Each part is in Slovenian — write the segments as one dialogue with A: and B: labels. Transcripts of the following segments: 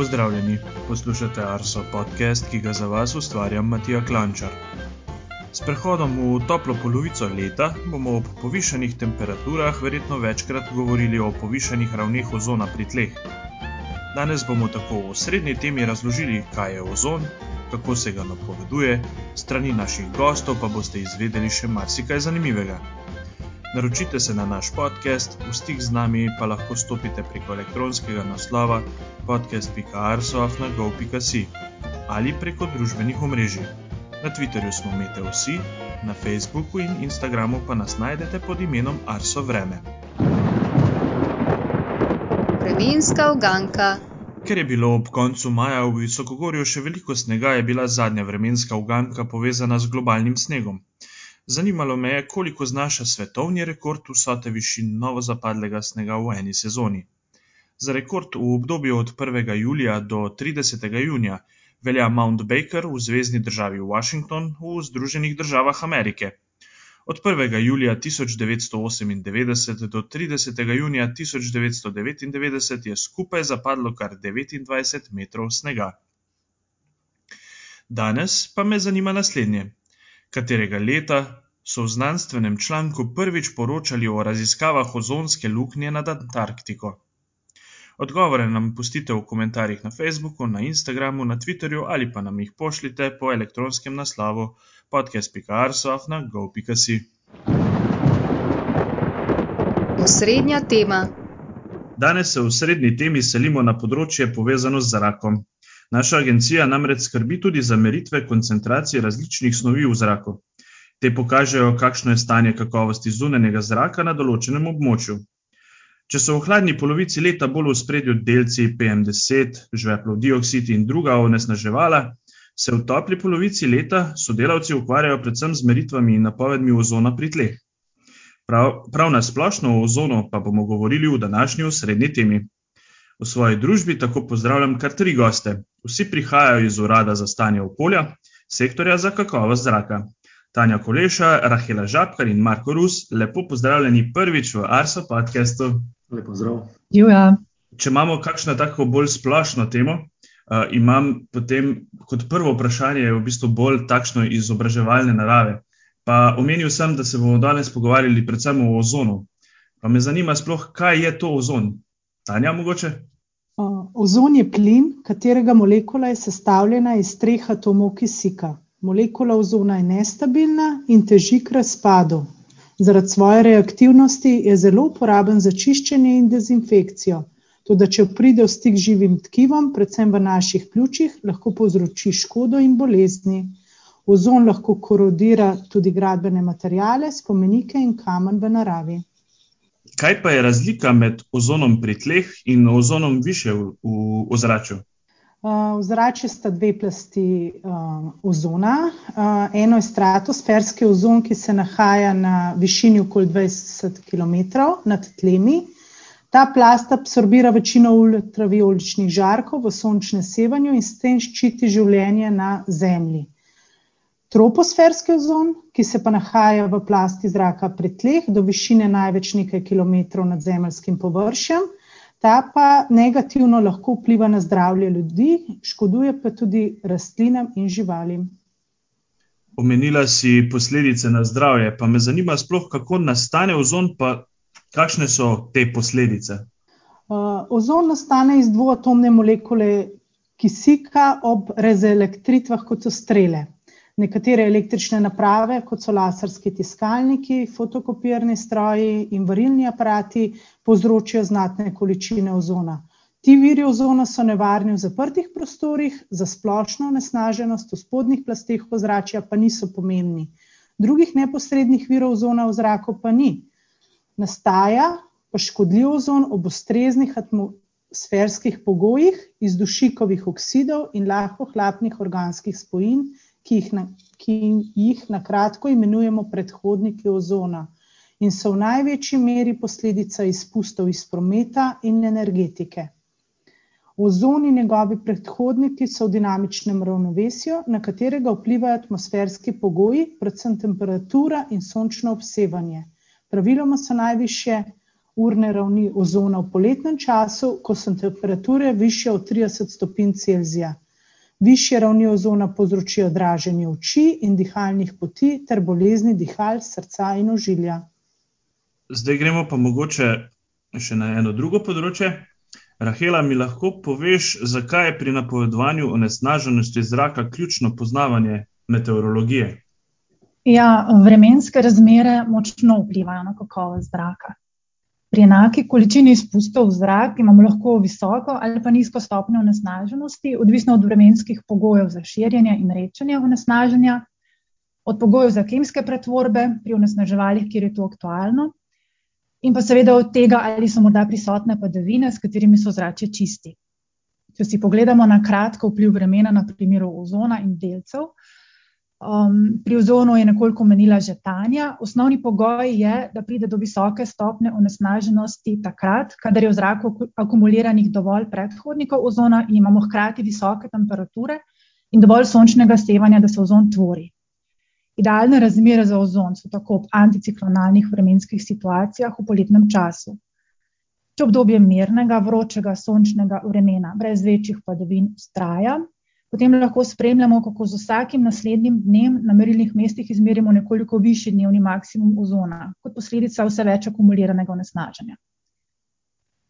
A: Pozdravljeni, poslušate Arso podcast, ki ga za vas ustvarjam Matija Klančar. S prehodom v toplo polovico leta bomo ob povišenih temperaturah verjetno večkrat govorili o povišenih ravneh ozona pri tleh. Danes bomo tako v srednji temi razložili, kaj je ozon, kako se ga napoveduje, strani naših gostov pa boste izvedeli še marsikaj zanimivega. Naročite se na naš podcast, v stik z nami pa lahko stopite preko elektronskega naslova podcast.arsoafnago.si ali preko družbenih omrežij. Na Twitterju smo Mete vsi, na Facebooku in Instagramu pa nas najdete pod imenom Arso Vreme.
B: Vremenska uganka.
A: Ker je bilo ob koncu maja v Visokogorju še veliko snega, je bila zadnja vremenska uganka povezana z globalnim snegom. Zanimalo me je, koliko znaša svetovni rekord vsote višin novozapadlega snega v eni sezoni. Za rekord v obdobju od 1. julija do 30. junija velja Mount Baker v zvezdni državi Washington v Združenih državah Amerike. Od 1. julija 1998 do 30. junija 1999 je skupaj zapadlo kar 29 metrov snega. Danes pa me zanima naslednje: katerega leta so v znanstvenem članku prvič poročali o raziskavah ozonske luknje nad Antarktiko? Odgovore nam pustite v komentarjih na Facebooku, na Instagramu, na Twitterju ali pa nam jih pošljite po elektronskem naslovu podcast.arsof.gov.si.
B: Osrednja tema.
A: Danes se v srednji temi selimo na področje povezano z zrakom. Naša agencija namreč skrbi tudi za meritve koncentracije različnih snovi v zraku. Te pokažejo, kakšno je stanje kakovosti zunanjega zraka na določenem območju. Če so v hladni polovici leta bolj v spredju delci PM10, žveplov dioksid in druga onesnaževala, se v topli polovici leta sodelavci ukvarjajo predvsem z meritvami in napovedmi ozona pri tleh. Prav, prav na splošno o ozonu pa bomo govorili v današnji osrednji temi. V svoji družbi tako pozdravljam kar tri goste. Vsi prihajajo iz Urada za stanje okolja, sektorja za kakovost zraka. Tanja Koleša, Rahela Žabkar in Marko Rus, lepo pozdravljeni prvič v Arso podkastu.
C: Lepo zdrav.
D: Juja.
A: Če imamo kakšno tako bolj splošno temo, uh, imam potem kot prvo vprašanje v bistvu bolj takšno izobraževalne narave. Pa omenil sem, da se bomo danes pogovarjali predvsem o ozonu. Pa me zanima sploh, kaj je to ozon? Tanja, mogoče?
D: Uh, ozon je plin, katerega molekula je sestavljena iz treh atomov kisika. Molekula ozona je nestabilna in teži k razpadu. Zaradi svoje reaktivnosti je zelo uporaben za čiščenje in dezinfekcijo. Toda, če pride v stik z živim tkivom, predvsem v naših pljučih, lahko povzroči škodo in bolezni. Ozon lahko korodira tudi gradbene materiale, spomenike in kamen v naravi.
A: Kaj pa je razlika med ozonom pri tleh in ozonom više v, v ozračju?
D: V zraku sta dve plasti uh, ozona. Uh, eno je stratosferski ozon, ki se nahaja na višini okoli 20 km nad tlemi. Ta plast absorbira večino ultravioličnih žarkov v sončnem sevanju in s tem ščiti življenje na Zemlji. Troposferski ozon, ki se pa nahaja v plasti zraka pri tleh do višine največ nekaj kilometrov nad zemeljskim površjem, Ta pa negativno lahko vpliva na zdravje ljudi, škoduje pa tudi rastlinam in živalim.
A: Omenila si posledice na zdravje, pa me zanima sploh, kako nastane ozon, pa kakšne so te posledice.
D: Uh, ozon nastane iz dvoatomne molekule kisika ob razelektritvah, kot so strele. Nekatere električne naprave, kot so laserski tiskalniki, fotokopirni stroji in varilni aparati, povzročijo znatne količine ozona. Ti viri ozona so nevarni v zaprtih prostorih, za splošno onesnaženost v spodnjih plasteh ozračja pa niso pomembni. Drugih neposrednih virov ozona v zraku pa ni. Nastaja pa škodljiv ozon ob ustreznih atmosferskih pogojih iz dušikovih oksidov in lahko hlapnih organskih spojin, ki jih na, ki jih na kratko imenujemo predhodniki ozona in so v največji meri posledica izpustov iz prometa in energetike. Ozon in njegovi predhodniki so v dinamičnem ravnovesju, na katerega vplivajo atmosferski pogoji, predvsem temperatura in sončno obsevanje. Praviloma so najviše urne ravni ozona v poletnem času, ko so temperature višje od trideset stopinj Celzija. Višje ravni ozona povzročijo draženje oči in dihalnih poti ter bolezni dihal, srca in ožilja.
A: Zdaj gremo pa mogoče še na eno drugo področje. Rahela, mi lahko poveš, zakaj je pri napovedovanju onesnaženosti zraka ključno poznavanje meteorologije?
C: Ja, vremenske razmere močno vplivajo na kakovost zraka. Pri enaki količini izpustov v zrak imamo lahko visoko ali pa nizko stopnjo onesnaženosti, odvisno od vremenskih pogojev za širjenje in redčenje onesnaženja, od pogojev za kemijske pretvorbe pri onesnaževalih, kjer je to aktualno, in pa seveda od tega, ali so morda prisotne padavine, s katerimi so ozračje čisti. Če si pogledamo na kratko vpliv vremena na primeru ozona in delcev, pri ozonu je nekoliko omenila že Tanja, osnovni pogoj je, da pride do visoke stopnje onesnaženosti takrat, kadar je v zraku akumuliranih dovolj predhodnikov ozona in imamo hkrati visoke temperature in dovolj sončnega sevanja, da se ozon tvori. Idealne razmere za ozon so tako ob anticiklonalnih vremenskih situacijah v poletnem času. Če obdobje mirnega, vročega, sončnega vremena brez večjih padavin vztraja, potem lahko spremljamo, kako z vsakim naslednjim dnem na merilnih mestih izmerimo nekoliko višji dnevni maksimum ozona kot posledica vse več akumuliranega onesnaženja.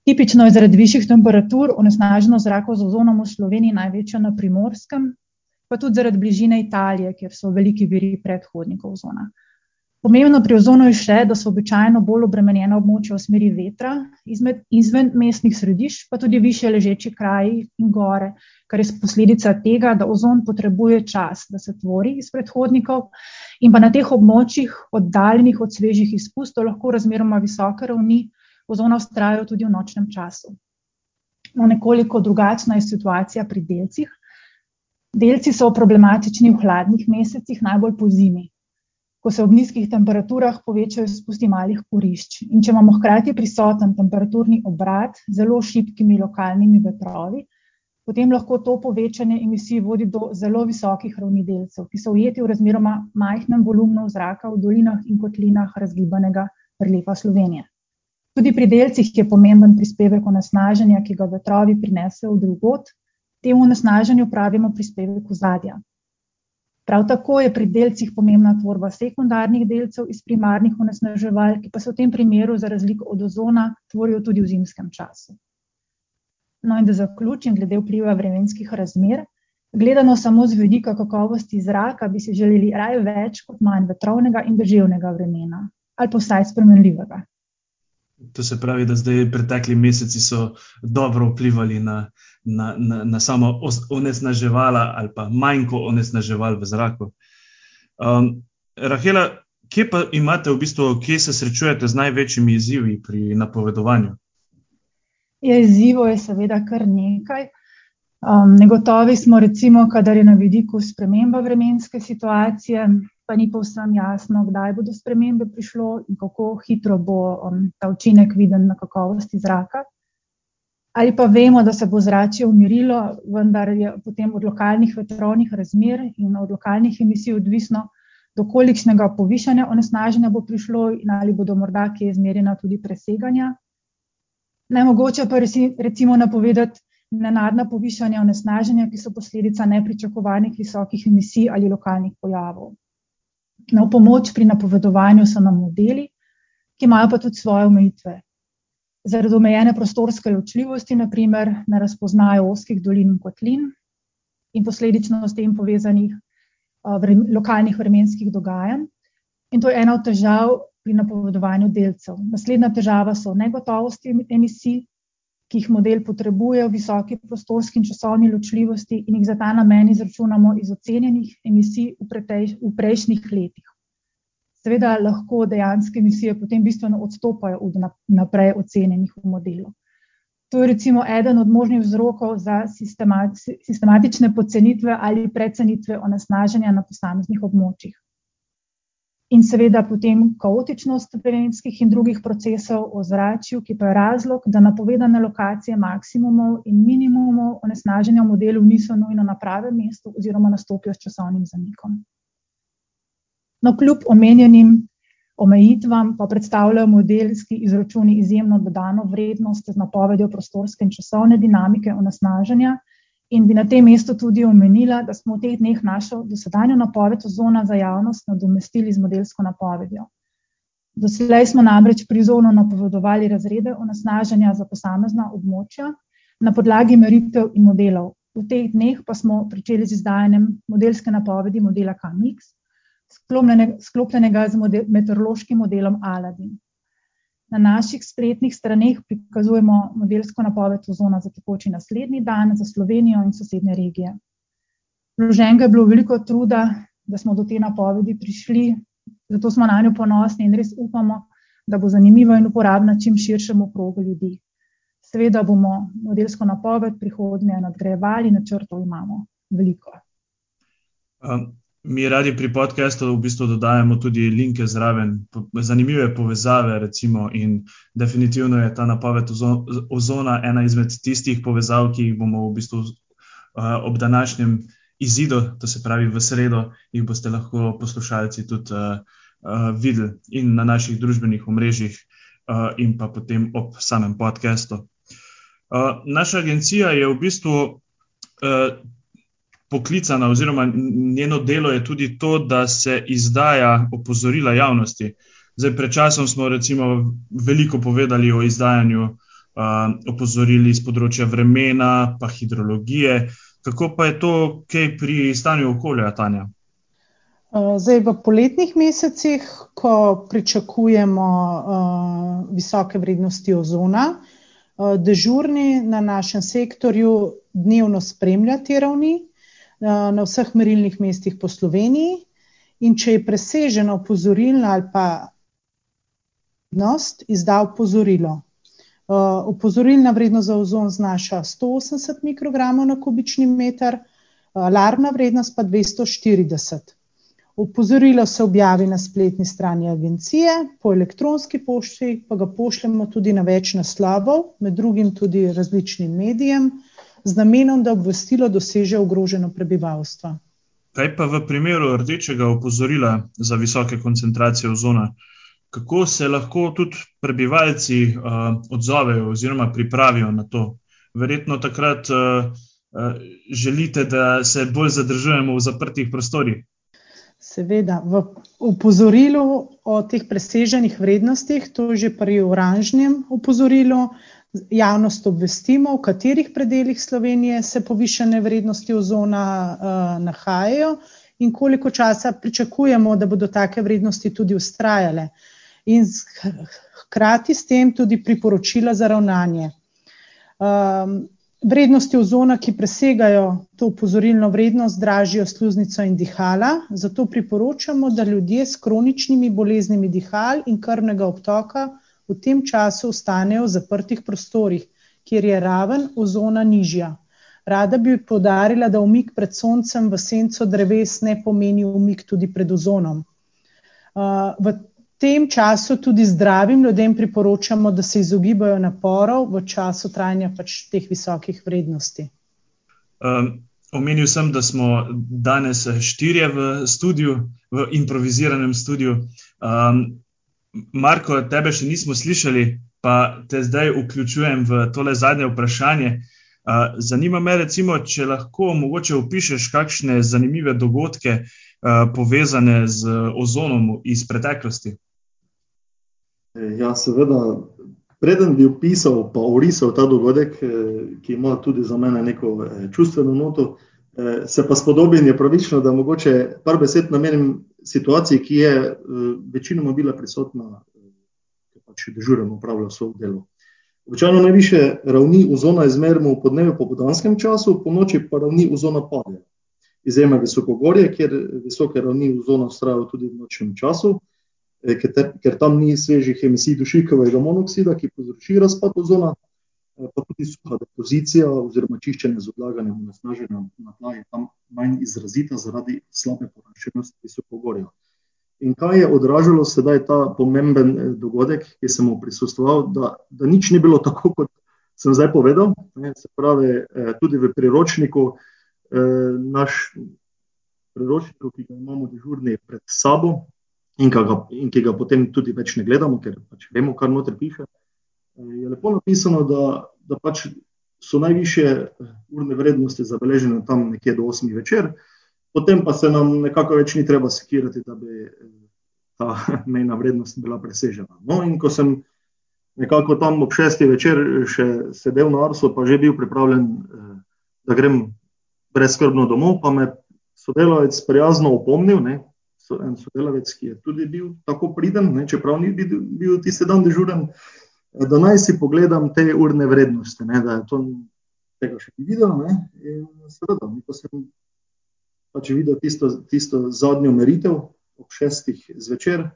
C: Tipično je zaradi višjih temperatur onesnaženost zraka z ozonom v Sloveniji največja na Primorskem, pa tudi zaradi bližine Italije, kjer so veliki viri predhodnikov ozona. Pomembno pri ozonu je še, da so običajno bolj obremenjena območja v smeri vetra, izmed, izven mestnih središč pa tudi višje ležeči kraji in gore, kar je posledica tega, da ozon potrebuje čas, da se tvori iz predhodnikov, in pa na teh območjih, oddaljenih od svežih izpustov, lahko razmeroma visoke ravni ozona vztrajajo tudi v nočnem času. No, nekoliko drugačna je situacija pri delcih. Delci so problematični v hladnih mesecih, najbolj pozimi. Ko se ob nizkih temperaturah povečajo izpusti malih kurišč, in če imamo hkrati prisoten temperaturni obrat z zelo šibkimi lokalnimi vetrovi, potem lahko to povečanje emisij vodi do zelo visokih ravni delcev, ki so ujeti v razmeroma majhnem volumnu zraka v dolinah in kotlinah razgibanega reliefa Slovenije. Tudi pri delcih je pomemben prispevek onesnaženja, ki ga vetrovi prinesejo od drugod, temu onesnaženju pravimo prispevek ozadja. Prav tako je pri delcih pomembna tvorba sekundarnih delcev iz primarnih onesnaževal, ki pa se v tem primeru za razliko od ozona tvorijo tudi v zimskem času. No, in da zaključim glede vpliva vremenskih razmer. Gledano samo z vidika kakovosti zraka bi si želeli raje več kot manj vetrovnega in deževnega vremena. Ali pa vsaj spremenljivega.
A: To se pravi, da zdaj pretekli meseci so dobro vplivali na, na, na, na samo onesnaževala ali pa manko onesnaževal v zraku. Rahela, kje pa imate v bistvu, kje se srečujete z največjimi izzivi pri napovedovanju?
C: Ja, izzivov je seveda kar nekaj. Negotovi smo recimo, kadar je na vidiku sprememba vremenske situacije, pa ni povsem jasno, kdaj bo do spremembe prišlo in kako hitro bo, ta učinek viden na kakovosti zraka. Ali pa vemo, da se bo ozračje umirilo, vendar je potem od lokalnih vetrovnih razmer in od lokalnih emisij odvisno, do kolikšnega povišanja onesnaženja bo prišlo in ali bodo morda kje izmerjena tudi preseganja. Nemogoče pa recimo napovedati nenadna povišanja onesnaženja, ki so posledica nepričakovanih visokih emisij ali lokalnih pojavov. V pomoč pri napovedovanju so nam modeli, ki imajo pa tudi svoje omejitve. Zaradi omejene prostorske ločljivosti na primer ne razpoznajo ozkih dolin in kotlin in posledično s tem povezanih, lokalnih vremenskih dogajanj. In to je ena od težav pri napovedovanju delcev. Naslednja težava so negotovosti emisij, ki jih model potrebuje v visoki prostorski in časovni ločljivosti in jih za ta namen izračunamo iz ocenjenih emisij v v prejšnjih letih. Seveda lahko dejanske emisije potem bistveno odstopajo od vnaprej ocenjenih v modelu. To je recimo eden od možnih vzrokov za sistematične pocenitve ali precenitve onesnaženja na posameznih območjih. In seveda potem kaotičnost vremenskih in drugih procesov v ozračju, ki pa je razlog, da napovedane lokacije maksimumov in minimumov onesnaženja v modelu niso nujno na pravem mestu oziroma nastopijo s časovnim zamikom. No, kljub omenjenim Omejitvam pa predstavljajo modelski izračuni izjemno dodano vrednost z napovedjo prostorske in časovne dinamike onesnaženja. In bi na tem mestu tudi omenila, da smo v teh dneh našo dosedanjo napoved ozona za javnost nadomestili z modelsko napovedjo. Doslej smo namreč pri ozonu napovedovali razrede onesnaženja za posamezna območja na podlagi meritev in modelov. V teh dneh pa smo pričeli z izdajanjem modelske napovedi modela K-mix, sklopljenega z meteorološkim modelom Aladin. Na naših spletnih straneh prikazujemo modelsko napoved ozona za tekoči naslednji dan za Slovenijo in sosednje regije. Vloženega je bilo veliko truda, da smo do te napovedi prišli, zato smo nanjo ponosni in res upamo, da bo zanimiva in uporabna čim širšemu krogu ljudi. Seveda bomo modelsko napoved prihodnje nadgrajevali, načrtov imamo veliko.
A: Mi radi pri podcastu v bistvu dodajamo tudi linke zraven, zanimive povezave, recimo, in definitivno je ta napoved ozona ena izmed tistih povezav, ki jih bomo v bistvu ob današnjem izidu, to se pravi v sredo, jih boste lahko poslušalci tudi videli in na naših družbenih omrežjih in pa potem ob samem podcastu. naša agencija je v bistvu poklicana oziroma njeno delo je tudi to, da se izdaja opozorila javnosti. Zdaj, pred časom smo recimo veliko povedali o izdajanju opozoril iz področja vremena pa hidrologije. Kako pa je to kaj pri stanju okolja, Tanja?
D: zdaj v poletnih mesecih, ko pričakujemo visoke vrednosti ozona, dežurni na našem sektorju dnevno spremlja te ravni na vseh merilnih mestih po Sloveniji, in če je presežena opozorilna ali pa izda opozorilo. opozorilna vrednost za ozon znaša sto osemdeset mikrogramov na kubični meter, alarmna vrednost pa dvesto štirideset. Opozorilo se objavi na spletni strani agencije, po elektronski pošti pa ga pošljemo tudi na več naslovov, med drugim tudi različnim medijem, z namenom, da obvestilo doseže ogroženo prebivalstvo.
A: Kaj pa v primeru rdečega opozorila za visoke koncentracije ozona? Kako se lahko tudi prebivalci odzovejo oziroma pripravijo na to? Verjetno takrat želite, da se bolj zadržujemo v zaprtih prostorih.
D: Seveda, v opozorilu o teh preseženih vrednostih, to je že pri oranžnem opozorilu, javnost obvestimo, v katerih predelih Slovenije se povišane vrednosti ozona nahajajo in koliko časa pričakujemo, da bodo take vrednosti tudi vztrajale. In hkrati s tem tudi priporočila za ravnanje. vrednosti ozona, ki presegajo to opozorilno vrednost, dražijo sluznico in dihala, zato priporočamo, da ljudje s kroničnimi boleznimi dihal in krvnega obtoka v tem času ostanejo v zaprtih prostorih, kjer je raven ozona nižja. Rada bi poudarila, da umik pred soncem v senco dreves ne pomeni umik tudi pred ozonom. v tem času tudi zdravim ljudem priporočamo, da se izogibajo naporov v času trajanja pač teh visokih vrednosti.
A: omenil sem, da smo danes štirje v studiu, v improviziranem studiu. Marko, tebe še nismo slišali, pa te zdaj vključujem v tole zadnje vprašanje. zanima me recimo, če lahko mogoče opišeš kakšne zanimive dogodke, povezane z ozonom iz preteklosti.
E: Ja, seveda. Preden bi opisal pa orisal ta dogodek, ki ima tudi za mene neko čustveno noto, se pa spodobi in je pravično, da mogoče par besed namenim situaciji, ki je večinoma bila prisotna, ko pač dežuren opravljal svoje delo. Običajno najvišje ravni ozona izmerimo v podnebno-popoldanskem času, ponoči pa ravni ozona padejo. Izjema je visokogorje, kjer visoke ravni ozona vztrajajo tudi v nočnem času, ker tam ni svežih emisij dušikovega monoksida, ki povzroči razpad ozona, pa tudi suha depozicija oziroma čiščenje z odlaganjem onesnaženja na tla je tam manj izrazita zaradi slabe poraščenosti visokogorja. In kaj je odražalo sedaj ta pomemben dogodek, ki sem mu prisostvoval, da, da nič ni bilo tako, kot sem zdaj povedal, ne, se pravi, tudi v priročniku, naš priročnik, ki ga imamo dežurni pred sabo, in, ga, in ki ga potem tudi več ne gledamo, ker pač vemo, kar noter piše, je lepo napisano, da, da pač so najviše urne vrednosti zabeležene tam nekje do 8 večer, potem pa se nam nekako več ni treba sekirati, da bi ta mejna vrednost bila presežena. No, in ko sem nekako tam ob šestih večer še sedel na Arsu, pa že bil pripravljen, da grem brezskrbno domov, pa me sodelavec prijazno opomnil, ne, en sodelavec, ki je tudi bil tako priden, ne, čeprav ni bil, bil tisti dan dežuren, da naj si pogledam te urne vrednosti, ne, da je to tega še ni videl, ne, in seveda, ko sem pač videl tisto, tisto zadnjo meritev ob šestih zvečer,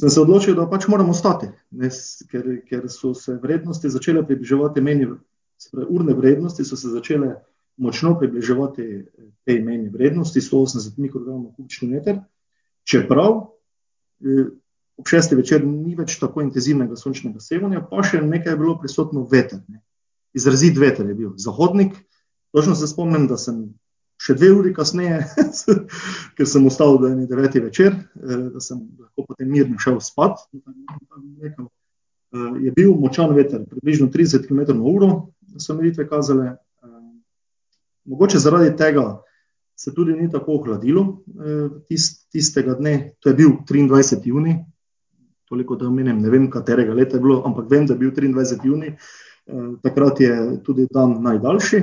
E: sem se odločil, da pač moram ostati, ne, ker, ker so se vrednosti začele približevati meni, urne vrednosti so se začele močno približevati tej mejni vrednosti, 180 mikrogramov kubični meter, čeprav ob šestih večer ni več tako intenzivnega sončnega sevanja, pa še nekaj je bilo prisotno veter, ne. Izrazit veter je bil, zahodnik, točno se spomnim, da sem še dve uri kasneje, ker sem ostal do devetih večer, da sem lahko potem mirno šel spat, je bil močan veter, približno trideset kilometrov na uro so meritve kazale, mogoče zaradi tega se tudi ni tako ohladilo, tistega dne, to je bil triindvajseti junij, toliko, da omenim, ne vem, katerega leta je bilo, ampak vem, da je bil triindvajseti junij, takrat je tudi dan najdaljši.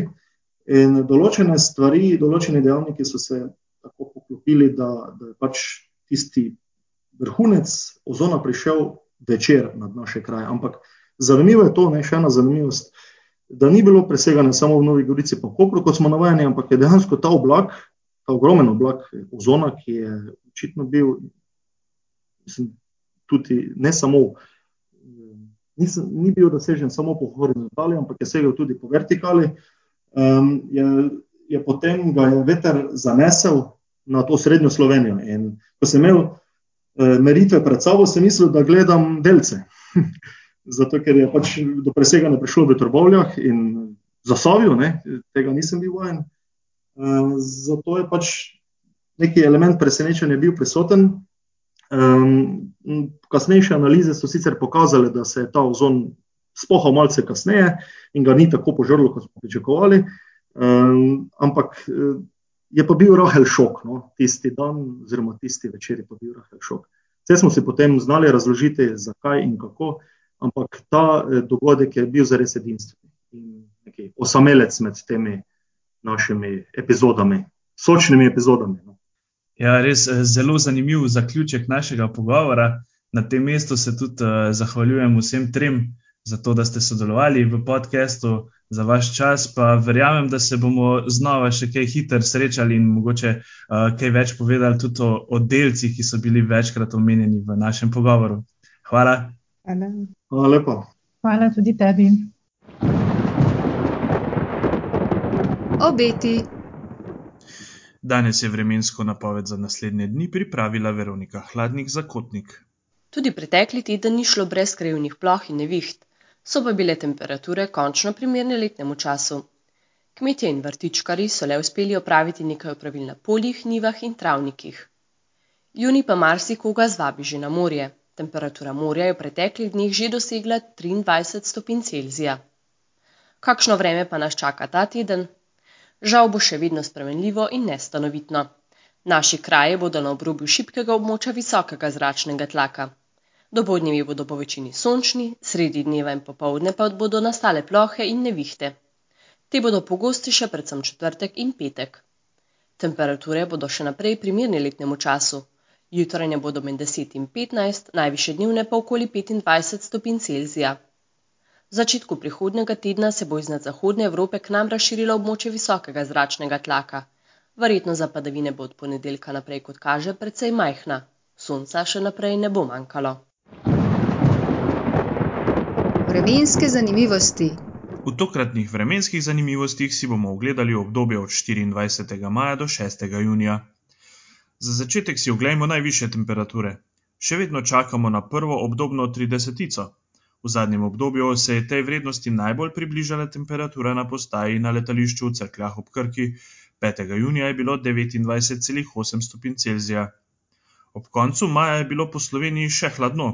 E: In določene stvari, določeni dejavniki so se tako poklopili, da, da je pač tisti vrhunec ozona prišel večer nad naše kraje, ampak zanimivo je to, ne, še ena zanimivost, da ni bilo preseganja samo v Novi Gorici pa Kopru, kot smo navajeni, ampak je dejansko ta oblak, ta ogromen oblak ozona, ki je očitno bil, mislim, tudi ne samo, ni bil dosežen samo po horizontali, ampak je segel tudi po vertikali, je, je potem ga je veter zanesel nad osrednjo Slovenijo, in ko sem imel meritve pred sabo, sem mislil, da gledam delce, zato ker je pač do preseganja prišlo v Trbovljah in Zasavju, ne, tega nisem bil vajen, zato je pač neki element presenečenja bil prisoten, kasnejše analize so sicer pokazale, da se je ta ozon spohal malce kasneje in ga ni tako požrlo, kot smo pričakovali, ampak je pa bil rahel šok, no, tisti dan oziroma tisti večer je pa bil rahel šok. Saj smo si potem znali razložiti, zakaj in kako, ampak ta dogodek je bil zares edinstven in neki osamelec med temi našimi epizodami, sočnimi epizodami.
A: Ja, res, zelo zanimiv zaključek našega pogovora, na tem mestu se tudi, zahvaljujem vsem trem za to, da ste sodelovali v podcastu, za vaš čas, pa verjamem, da se bomo znova še kaj hitro srečali in mogoče, kaj več povedali tudi o, o delcih, ki so bili večkrat omenjeni v našem pogovoru. Hvala.
D: Hvala.
E: Hvala lepa.
C: Hvala tudi tebi.
B: Obeti.
A: Danes je vremensko napoved za naslednje dni pripravila Veronika Hladnik za Kotnik.
F: Tudi pretekli teden ni šlo brez krajevnih ploh in neviht, so pa bile temperature končno primerne letnemu času. Kmetje in vrtičkarji so le uspeli opraviti nekaj opravil na poljih, njivah in travnikih. Junij pa marsikoga zvabi že na morje. Temperatura morja je v preteklih dneh že dosegla triindvajset stopinj Celzija. Kakšno vreme pa nas čaka ta teden? Žal bo še vedno spremenljivo in nestanovitno. Naši kraji bodo na obrobju šibkega območja visokega zračnega tlaka. Dopoldnevi bodo povečini sončni, sredi dneva in popoldne pa bodo nastale plohe in nevihte. Te bodo pogostejše predvsem četrtek in petek. Temperature bodo še naprej primerne letnemu času. Jutranje bodo med deset in petnajst, najvišje dnevne pa okoli petindvajset stopinj Celzija. V začetku prihodnjega tedna se bo iznad zahodne Evrope k nam razširilo območje visokega zračnega tlaka. Verjetnost za padavine bo od ponedeljka naprej, kot kaže, precej majhna. Sonca še naprej ne bo manjkalo.
B: Vremenske zanimivosti.
A: V tokratnih vremenskih zanimivostih si bomo ogledali obdobje od štiriindvajsetega maja do šestega junija. Za začetek si oglejmo najvišje temperature. Še vedno čakamo na prvo obdobno tridesetico. V zadnjem obdobju se je tej vrednosti najbolj približala temperatura na postaji na letališču v Cerkljah ob Krki, petega junija je bilo devetindvajset celih osem stopinj Celzija. Ob koncu maja je bilo po Sloveniji še hladno.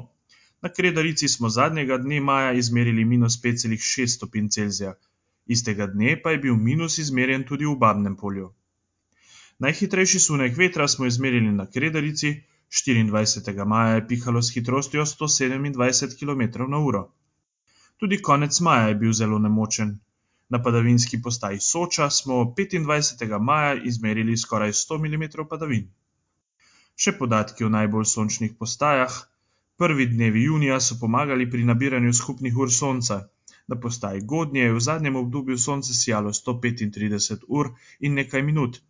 A: Na Kredarici smo zadnjega dne maja izmerili minus 5,6 stopinj Celzija, istega dne pa je bil minus izmerjen tudi v Babnem polju. Najhitrejši sunek vetra smo izmerili na Kredarici, 24. maja je pihalo s hitrostjo 127 km/h. Tudi konec maja je bil zelo nemočen. Na padavinski postaji Soča smo 25. maja izmerili skoraj 100 mm padavin. Še podatki o najbolj sončnih postajah. Prvi dnevi junija so pomagali pri nabiranju skupnih ur sonca. Na postaji Godnje je v zadnjem obdobju sonce sijalo 135 ur in nekaj minut.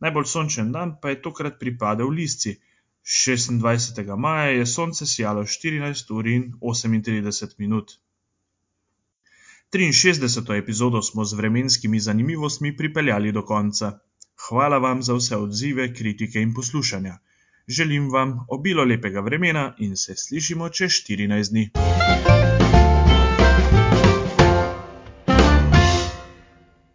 A: Najbolj sončen dan pa je tokrat pripadel Lisci. 26. maja je sonce sijalo 14 ur in 38 minut. 63. epizodo smo z vremenskimi zanimivostmi pripeljali do konca. Hvala vam za vse odzive, kritike in poslušanja. Želim vam obilo lepega vremena in se slišimo čez 14 dni.